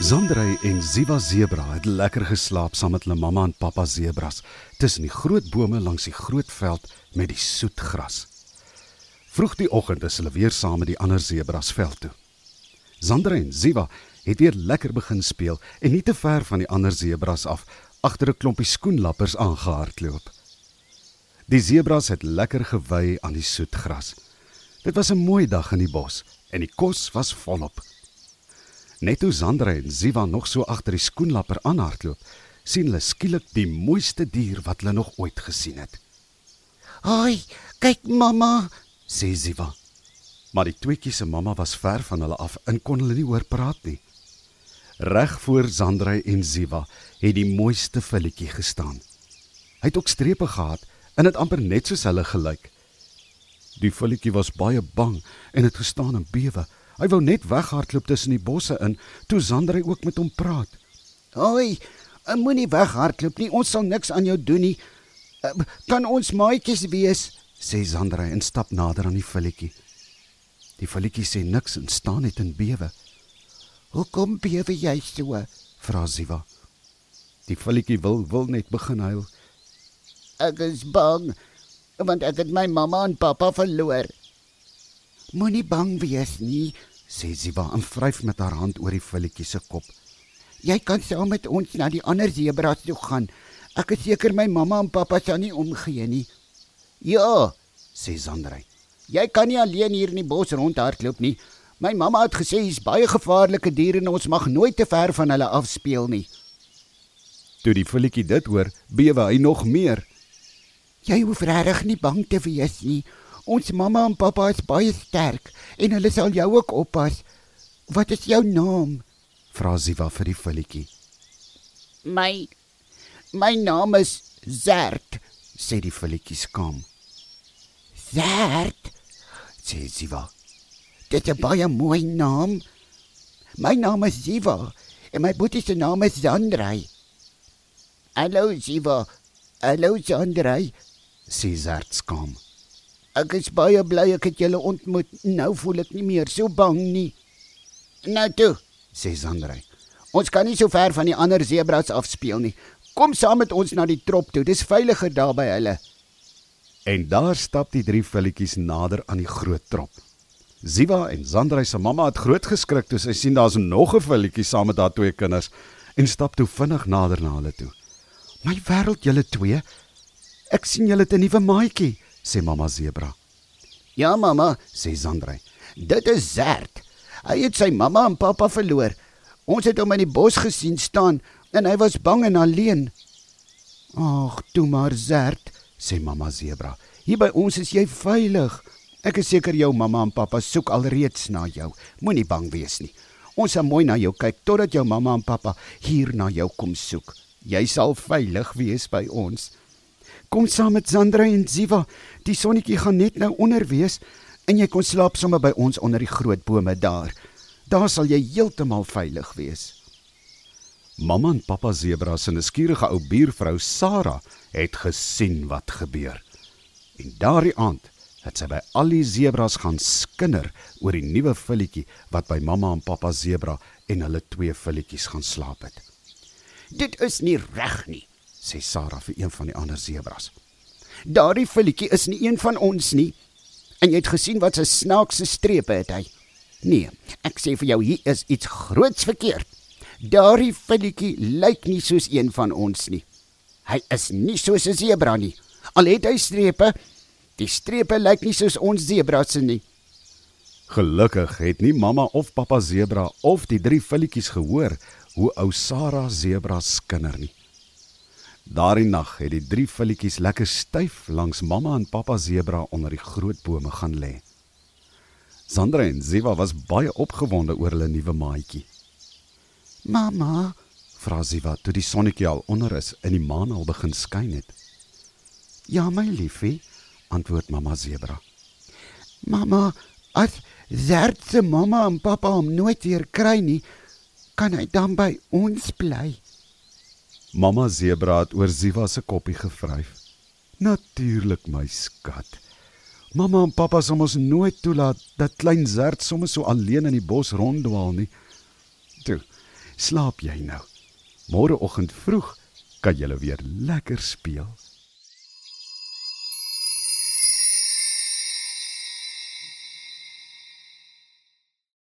Zandrey en Ziva Zebra het lekker geslaap saam met hulle mamma en pappa zebras tussen die groot bome langs die groot veld met die soet gras. Vroeg die oggend is hulle weer saam met die ander zebras veld toe. Zandrey en Ziva het weer lekker begin speel en nie te ver van die ander zebras af agter 'n klompie skoenlappers aangehardloop. Die zebras het lekker gewy aan die soet gras. Dit was 'n mooi dag in die bos en die kos was volop. Net toe Sandra en Ziva nog so agter die skoenlapper aanhardloop, sien hulle skielik die mooiste dier wat hulle nog ooit gesien het. "Ai, kyk mamma," sê Ziva. Maar die tweetjie se mamma was ver van hulle af en kon hulle nie hoor praat nie. Reg voor Sandra en Ziva het die mooiste filletjie gestaan. Hy het ook strepe gehad en dit amper net soos hulle gelyk. Die filletjie was baie bang en het gestaan en bewe. Hy wou net weghardloop tussen die bosse in toe Sandrey ook met hom praat. "Hoi, moenie weghardloop nie. Ons sal niks aan jou doen nie. Eh, kan ons maatjies wees?" sê Sandrey en stap nader aan die filletjie. Die filletjie sê niks en staan net in bewe. "Hoekom bewe jy so?" vra Ziva. Die filletjie wil wil net begin huil. "Ek is bang want ek het my mamma en pappa verloor." Moenie bang wees nie, sê Ziva en vryf met haar hand oor die filletjie se kop. Jy kan saam met ons na die ander sebras toe gaan. Ek is seker my mamma en pappa sal nie omgee nie. Ja, sê Sandrey. Jy kan nie alleen hier in die bos rondhardloop nie. My mamma het gesê hier's baie gevaarlike diere en ons mag nooit te ver van hulle afspeel nie. Toe die filletjie dit hoor, bewe hy nog meer. Jy hoef regtig nie bang te wees nie. Ons mamma en pappa is baie sterk en hulle sal jou ook oppas. Wat is jou naam? vra Ziva vir die filletjie. My my naam is Zert, sê die filletjie skaam. Zert, sê Ziva. Dit is 'n baie mooi naam. My naam is Ziva en my boetie se naam is Zandrey. Hallo Ziva. Hallo Zandrey, sê Zert skaam. Ek is baie bly ek het julle ontmoet. Nou voel ek nie meer so bang nie. Nou toe, sê Sandrey. Ons kan nie so ver van die ander sebras afspeel nie. Kom saam met ons na die trop toe. Dis veiliger daar by hulle. En daar stap die drie filletjies nader aan die groot trop. Ziva en Sandrey se mamma het groot geskrik toe sy sien daar's nog 'n filletjie saam met haar twee kinders en stap toe vinnig nader na hulle toe. "My wêreld, julle twee. Ek sien julle het 'n nuwe maatjie," sê mamma Zebra. Ja mamma, sê Sandrey. Dit is Zert. Hy het sy mamma en pappa verloor. Ons het hom in die bos gesien staan en hy was bang en alleen. Ag, toe maar Zert, sê mamma Zebra. Hier by ons is jy veilig. Ek is seker jou mamma en pappa soek alreeds na jou. Moenie bang wees nie. Ons sal mooi na jou kyk totdat jou mamma en pappa hier na jou kom soek. Jy sal veilig wees by ons. Kom saam met Sandra en Ziva. Die sonnetjie gaan net nou onder wees en jy kon slaap sommer by ons onder die groot bome daar. Daar sal jy heeltemal veilig wees. Mamma en pappa Zebra se nuuskierige ou buurvrou Sarah het gesien wat gebeur. En daardie aand het sy by al die zebras gaan skinder oor die nuwe filletjie wat by mamma en pappa Zebra en hulle twee filletjies gaan slaap het. Dit is nie reg nie, sê Sarah vir een van die ander sebras. Daardie filletjie is nie een van ons nie. En jy het gesien wat sy snaakse strepe het hy. Nee, ek sê vir jou hier is iets groots verkeerd. Daardie filletjie lyk nie soos een van ons nie. Hy is nie soos 'n sebra nie. Al het hy strepe, die strepe lyk nie soos ons sebras se nie. Gelukkig het nie mamma of pappa sebra of die drie filletjies gehoor hoe ou Sarah sebra skinder nie. Daardie nag het die drie filletjies lekker styf langs mamma en pappa sebra onder die groot bome gaan lê. Sandra en Ziva was baie opgewonde oor hulle nuwe maatjie. "Mamma," vra Ziva toe die sonnetjie al onder is en die maan al begin skyn het. "Ja, my liefie," antwoord mamma sebra. "Mamma, as Zert se mamma en pappa hom nooit weer kry nie, kan hy dan by ons bly?" Mamma Zebra het oor Ziva se koppie gevryf. Natuurlik my skat. Mamma en pappa sal ons nooit toelaat dat klein Zert sommer so alleen in die bos ronddwaal nie. Toe. slaap jy nou. Môreoggend vroeg kan jy weer lekker speel.